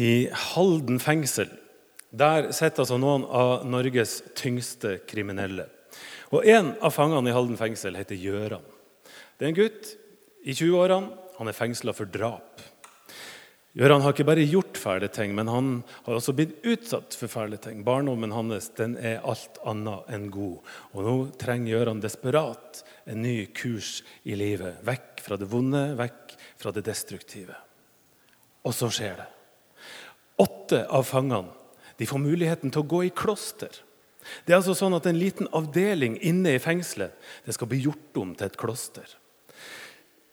I Halden fengsel der sitter altså noen av Norges tyngste kriminelle. Og En av fangene i Halden fengsel heter Gjøran. Det er en gutt i 20-årene. Han er fengsla for drap. Gjøran har ikke bare gjort fæle ting, men han har også blitt utsatt for fæle ting. Barndommen hans den er alt annet enn god. Og nå trenger Gjøran desperat en ny kurs i livet. Vekk fra det vonde, vekk fra det destruktive. Og så skjer det. Åtte av fangene de får muligheten til å gå i kloster. Det er altså sånn at En liten avdeling inne i fengselet det skal bli gjort om til et kloster.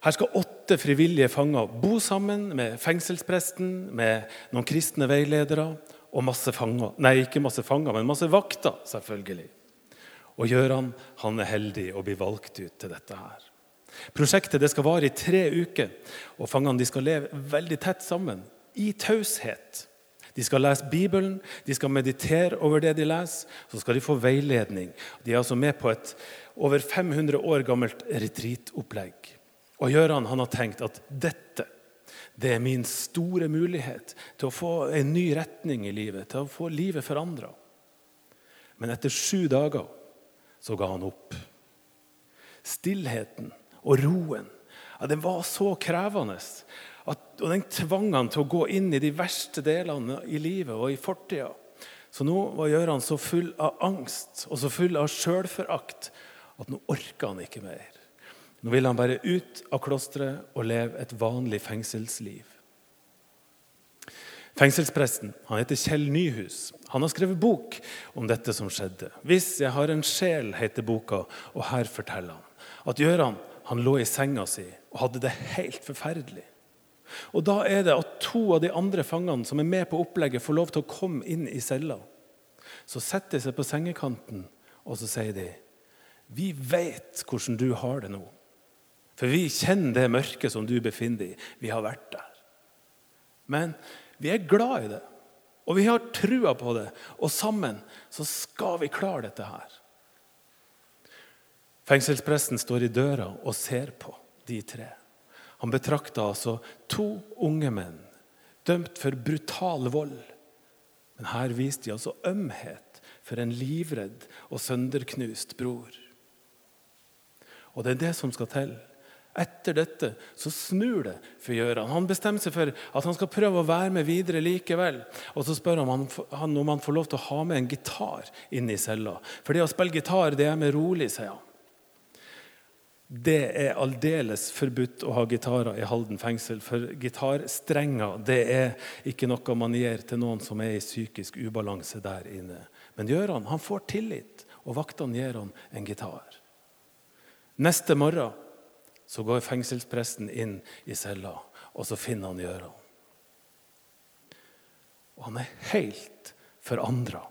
Her skal åtte frivillige fanger bo sammen med fengselspresten, med noen kristne veiledere og masse fanger. Nei, ikke masse fanger, men masse vakter, selvfølgelig. Og Gøran han er heldig å bli valgt ut til dette her. Prosjektet det skal vare i tre uker, og fangene skal leve veldig tett sammen, i taushet. De skal lese Bibelen, de skal meditere over det de leser, så skal de få veiledning. De er altså med på et over 500 år gammelt retreatopplegg. Og Gøran har tenkt at dette det er min store mulighet til å få en ny retning i livet, til å få livet forandra. Men etter sju dager så ga han opp. Stillheten og roen ja, den var så krevende og den tvang han til å gå inn i de verste delene i livet og i fortida. Så nå var Gøran så full av angst og så full av sjølforakt at nå orka han ikke mer. Nå ville han bare ut av klosteret og leve et vanlig fengselsliv. Fengselspresten han heter Kjell Nyhus. Han har skrevet bok om dette som skjedde. 'Hvis jeg har en sjel', heter boka, og her forteller han at Gøran han lå i senga si og hadde det helt forferdelig. Og Da er det at to av de andre fangene som er med på opplegget, får lov til å komme inn i cella. Så setter de seg på sengekanten og så sier de, 'Vi vet hvordan du har det nå.' For vi kjenner det mørket som du befinner deg i. Vi har vært der. Men vi er glad i det, og vi har trua på det. Og sammen så skal vi klare dette her. Fengselspresten står i døra og ser på de tre. Han betrakta altså to unge menn dømt for brutal vold. Men her viste de altså ømhet for en livredd og sønderknust bror. Og det er det som skal til. Etter dette så snur det for Gøran. Han bestemmer seg for at han skal prøve å være med videre likevel. Og Så spør han om han får lov til å ha med en gitar inn i cella. For det å spille gitar det er med rolig, sier han. Det er aldeles forbudt å ha gitarer i Halden fengsel, for gitarstrenger det er ikke noe man gir til noen som er i psykisk ubalanse der inne. Men Gjøran han får tillit, og vaktene gir han en gitar. Neste morgen så går fengselspresten inn i cella, og så finner han Gjøran. Og han er helt forandra.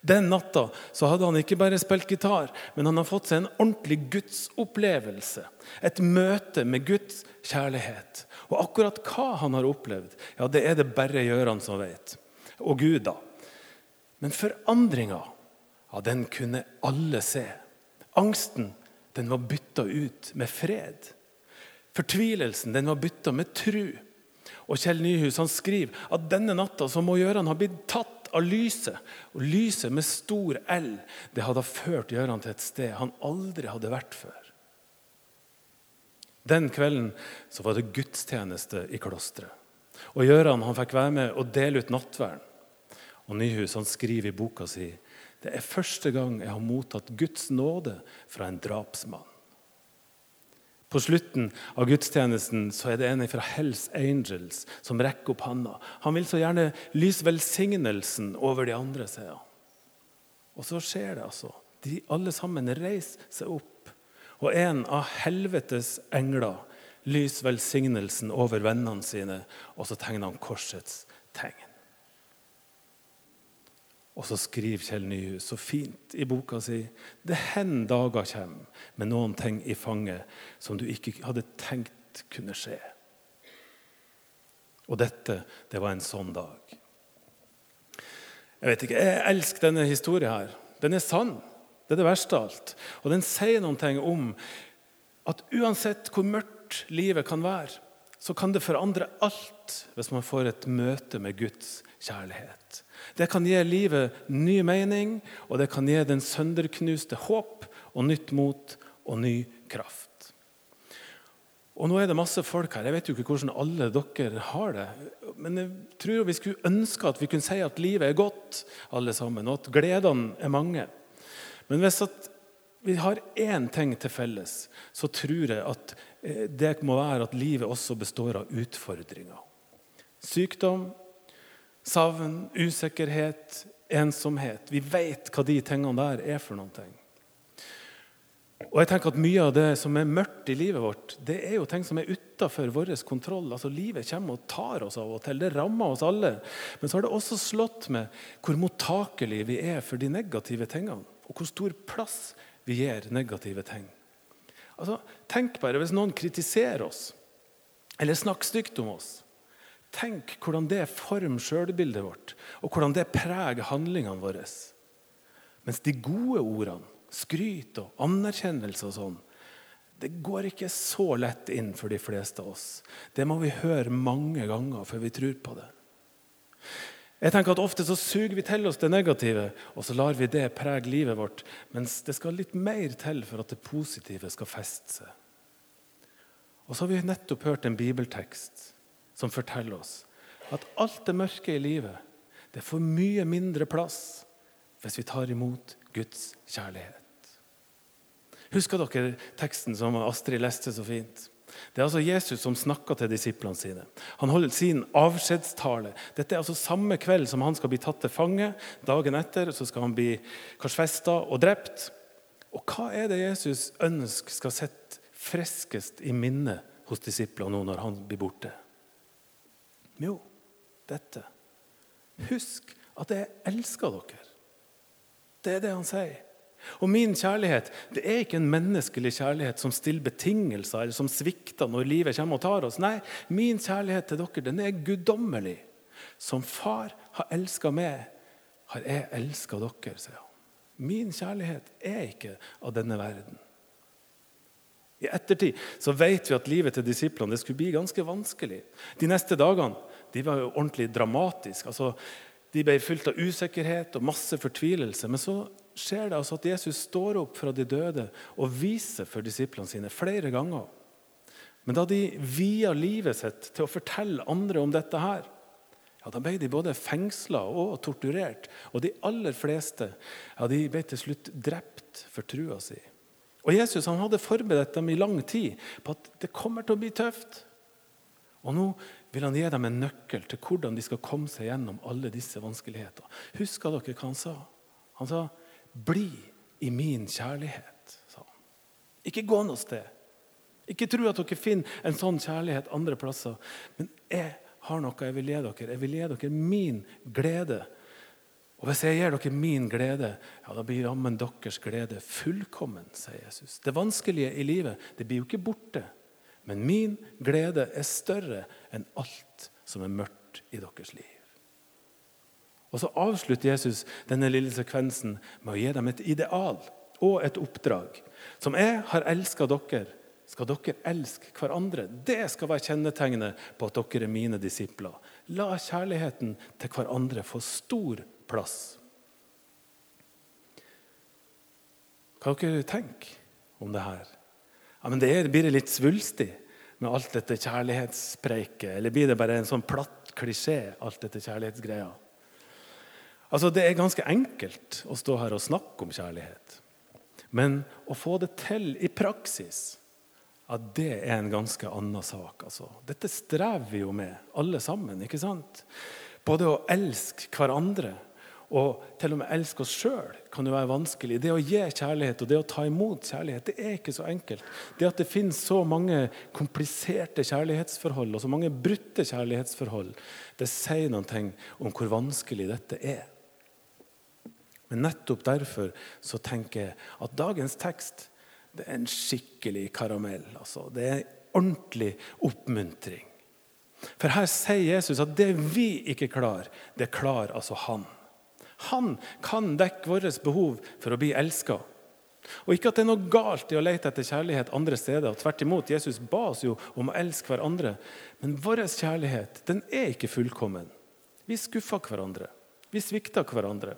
Den natta så hadde han ikke bare spilt gitar, men han har fått seg en ordentlig gudsopplevelse. Et møte med Guds kjærlighet. Og akkurat hva han har opplevd, ja, det er det bare Gjøran som vet. Og Gud, da. Men forandringa, ja, den kunne alle se. Angsten, den var bytta ut med fred. Fortvilelsen, den var bytta med tru. Og Kjell Nyhus han skriver at denne natta så må Gjøran ha blitt tatt av lyset. Og lyset med stor L det hadde ført Gøran til et sted han aldri hadde vært før. Den kvelden så var det gudstjeneste i klosteret. Og Gøran han fikk være med og dele ut nattverden. Og Nyhus han skriver i boka si det er første gang jeg har mottatt Guds nåde fra en drapsmann. På slutten av gudstjenesten så er det en fra Hells Angels som rekker opp handa. Han vil så gjerne lyse velsignelsen over de andre, sier han. Og så skjer det, altså. De alle sammen reiser seg opp. Og en av helvetes engler lyser velsignelsen over vennene sine, og så tegner han korsets tegn. Og så skriver Kjell Nyhus så fint i boka si det hen dager kommer med noen ting i fanget som du ikke hadde tenkt kunne skje. Og dette, det var en sånn dag. Jeg vet ikke, jeg elsker denne historien her. Den er sann. Det er det verste av alt. Og den sier noen ting om at uansett hvor mørkt livet kan være, så kan det forandre alt hvis man får et møte med Guds kjærlighet. Det kan gi livet ny mening, og det kan gi den sønderknuste håp og nytt mot og ny kraft. Og nå er det masse folk her. Jeg vet jo ikke hvordan alle dere har det. Men jeg tror vi skulle ønske at vi kunne si at livet er godt, alle sammen, og at gledene er mange. Men hvis vi har én ting til felles, så tror jeg at eh, det må være at livet også består av utfordringer. Sykdom, savn, usikkerhet, ensomhet. Vi vet hva de tingene der er for noen ting. Og jeg tenker at Mye av det som er mørkt i livet vårt, det er jo ting som er utafor vår kontroll. Altså Livet kommer og tar oss av og til. Det rammer oss alle. Men så har det også slått med hvor mottakelige vi er for de negative tingene. Og hvor stor plass vi gir negative ting. Altså, Tenk bare hvis noen kritiserer oss eller snakker stygt om oss. Tenk hvordan det former sjølbildet vårt, og hvordan det preger handlingene våre. Mens de gode ordene skryt og anerkjennelse og sånn, det går ikke så lett inn for de fleste av oss. Det må vi høre mange ganger før vi tror på det. Jeg tenker at Ofte så suger vi til oss det negative, og så lar vi det prege livet vårt. Mens det skal litt mer til for at det positive skal feste seg. Og så har vi nettopp hørt en bibeltekst som forteller oss at alt det mørke i livet det får mye mindre plass hvis vi tar imot Guds kjærlighet. Husker dere teksten som Astrid leste så fint? Det er altså Jesus som snakker til disiplene sine. Han holder sin avskjedstale. Dette er altså samme kveld som han skal bli tatt til fange. Dagen etter så skal han bli korsfesta og drept. Og hva er det Jesus ønsker skal sitte friskest i minnet hos disiplene nå når han blir borte? Jo, dette. Husk at jeg elsker dere. Det er det han sier. Og min kjærlighet det er ikke en menneskelig kjærlighet som stiller betingelser eller som svikter når livet kommer og tar oss. Nei, min kjærlighet til dere den er guddommelig. Som far har elska meg, har jeg elska dere, sier han. Min kjærlighet er ikke av denne verden. I ettertid så vet vi at livet til disiplene det skulle bli ganske vanskelig. De neste dagene de var jo ordentlig dramatiske. Altså, de ble fylt av usikkerhet og masse fortvilelse. Men så skjer det altså at Jesus står opp fra de døde og viser for disiplene sine flere ganger. Men da de via livet sitt til å fortelle andre om dette her, ja, da ble de både fengsla og torturert. Og de aller fleste ja, de ble til slutt drept for trua si. Og Jesus han hadde forberedt dem i lang tid på at det kommer til å bli tøft. Og nå vil han gi dem en nøkkel til hvordan de skal komme seg gjennom alle disse vanskelighetene. Husker dere hva han sa? Han sa 'Bli i min kjærlighet', sa han. Ikke gå noe sted. Ikke tro at dere finner en sånn kjærlighet andre plasser. Men jeg har noe jeg vil gi dere. Jeg vil gi dere min glede. Og hvis jeg gir dere min glede, ja, da blir jammen deres glede fullkommen, sier Jesus. Det vanskelige i livet det blir jo ikke borte. Men min glede er større enn alt som er mørkt i deres liv. Og Så avslutter Jesus denne lille sekvensen med å gi dem et ideal og et oppdrag. Som jeg har elska dere, skal dere elske hverandre. Det skal være kjennetegnet på at dere er mine disipler. La kjærligheten til hverandre få stor plass. Hva dere tenker om det her? Ja, men det Blir det litt svulstig med alt dette kjærlighetspreiket? Eller blir det bare en sånn platt klisjé, alt dette kjærlighetsgreia? Altså, Det er ganske enkelt å stå her og snakke om kjærlighet. Men å få det til i praksis, ja, det er en ganske annen sak. Altså. Dette strever vi jo med, alle sammen. ikke sant? Både å elske hverandre og til og med elske oss sjøl kan jo være vanskelig. Det å gi kjærlighet og det å ta imot kjærlighet det er ikke så enkelt. Det at det finnes så mange kompliserte kjærlighetsforhold og så mange brutte kjærlighetsforhold, det sier noe om hvor vanskelig dette er. Men nettopp derfor så tenker jeg at dagens tekst det er en skikkelig karamell. Altså. Det er ordentlig oppmuntring. For her sier Jesus at det vi ikke klarer, det klarer altså han. Han kan dekke vårt behov for å bli elska. Og ikke at det er noe galt i å lete etter kjærlighet andre steder. og Tvert imot, Jesus ba oss jo om å elske hverandre. Men vår kjærlighet den er ikke fullkommen. Vi skuffer hverandre. Vi svikter hverandre.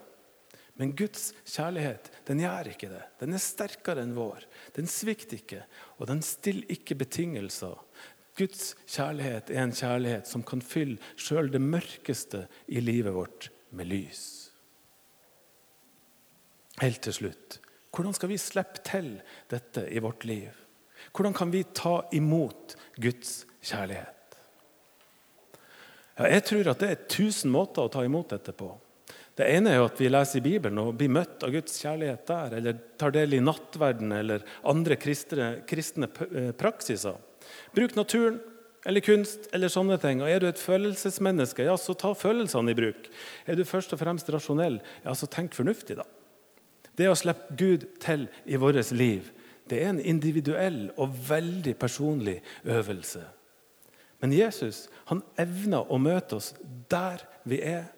Men Guds kjærlighet den gjør ikke det. Den er sterkere enn vår. Den svikter ikke, og den stiller ikke betingelser. Guds kjærlighet er en kjærlighet som kan fylle sjøl det mørkeste i livet vårt med lys. Helt til slutt hvordan skal vi slippe til dette i vårt liv? Hvordan kan vi ta imot Guds kjærlighet? Ja, jeg tror at det er tusen måter å ta imot dette på. Det ene er jo at vi leser i Bibelen og blir møtt av Guds kjærlighet der, eller tar del i nattverden eller andre kristne, kristne eh, praksiser. Bruk naturen eller kunst eller sånne ting. Og Er du et følelsesmenneske, ja, så ta følelsene i bruk. Er du først og fremst rasjonell, ja, så tenk fornuftig, da. Det å slippe Gud til i vårt liv, det er en individuell og veldig personlig øvelse. Men Jesus han evner å møte oss der vi er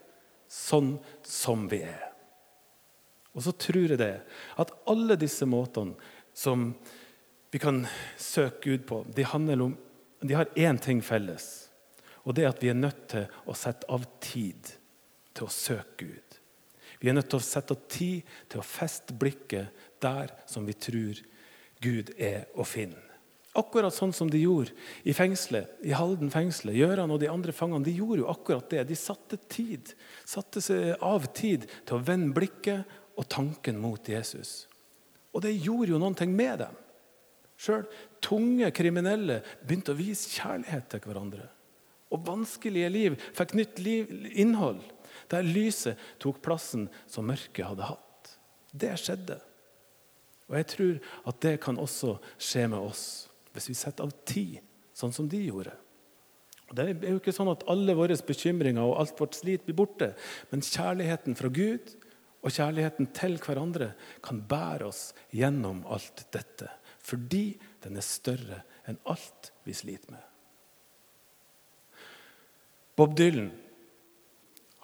sånn som vi er. Og så tror jeg det at alle disse måtene som vi kan søke Gud på, de, om, de har én ting felles. Og det er at vi er nødt til å sette av tid til å søke Gud. Vi er nødt til å sette av tid til å feste blikket der som vi tror Gud er å finne. Akkurat sånn som de gjorde i fengselet, i Halden fengsel. Gjøran og de andre fangene de gjorde jo akkurat det. De satte tid, satte seg av tid til å vende blikket og tanken mot Jesus. Og det gjorde jo ting med dem. Sjøl tunge kriminelle begynte å vise kjærlighet til hverandre. Og vanskelige liv fikk nytt liv, innhold, der lyset tok plassen som mørket hadde hatt. Det skjedde. Og jeg tror at det kan også skje med oss hvis vi setter av tid, sånn som de gjorde. Det er jo ikke sånn at alle våre bekymringer og alt vårt slit blir borte. Men kjærligheten fra Gud og kjærligheten til hverandre kan bære oss gjennom alt dette. Fordi den er større enn alt vi sliter med. Bob Dylan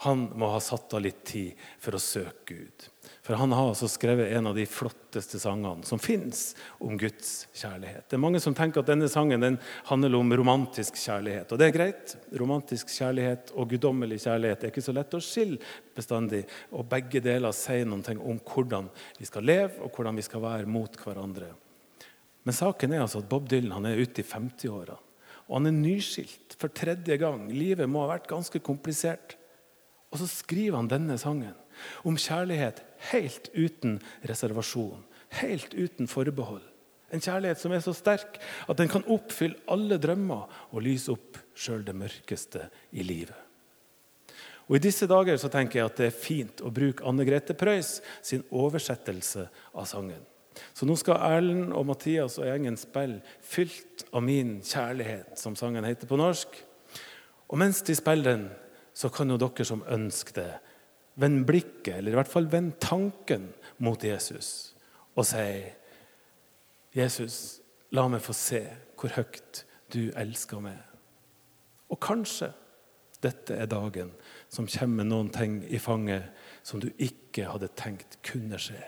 han må ha satt av litt tid for å søke Gud. For han har altså skrevet en av de flotteste sangene som fins om Guds kjærlighet. Det er Mange som tenker at denne sangen den handler om romantisk kjærlighet. Og det er greit. Romantisk kjærlighet og guddommelig kjærlighet er ikke så lett å skille bestandig. Og begge deler sier noe om hvordan vi skal leve, og hvordan vi skal være mot hverandre. Men saken er altså at Bob Dylan han er ute i 50-åra. Og han er nyskilt for tredje gang. Livet må ha vært ganske komplisert. Og så skriver han denne sangen om kjærlighet helt uten reservasjon, helt uten forbehold. En kjærlighet som er så sterk at den kan oppfylle alle drømmer og lyse opp sjøl det mørkeste i livet. Og I disse dager så tenker jeg at det er fint å bruke Anne Grete Preus sin oversettelse av sangen. Så nå skal Erlend og Mathias og gjengen spille 'Fylt av min kjærlighet', som sangen heter på norsk. Og mens de spiller den, så kan jo dere som ønsker det, vende blikket, eller i hvert fall vende tanken mot Jesus og si Jesus, la meg få se hvor høyt du elsker meg. Og kanskje dette er dagen som kommer med noen ting i fanget som du ikke hadde tenkt kunne skje.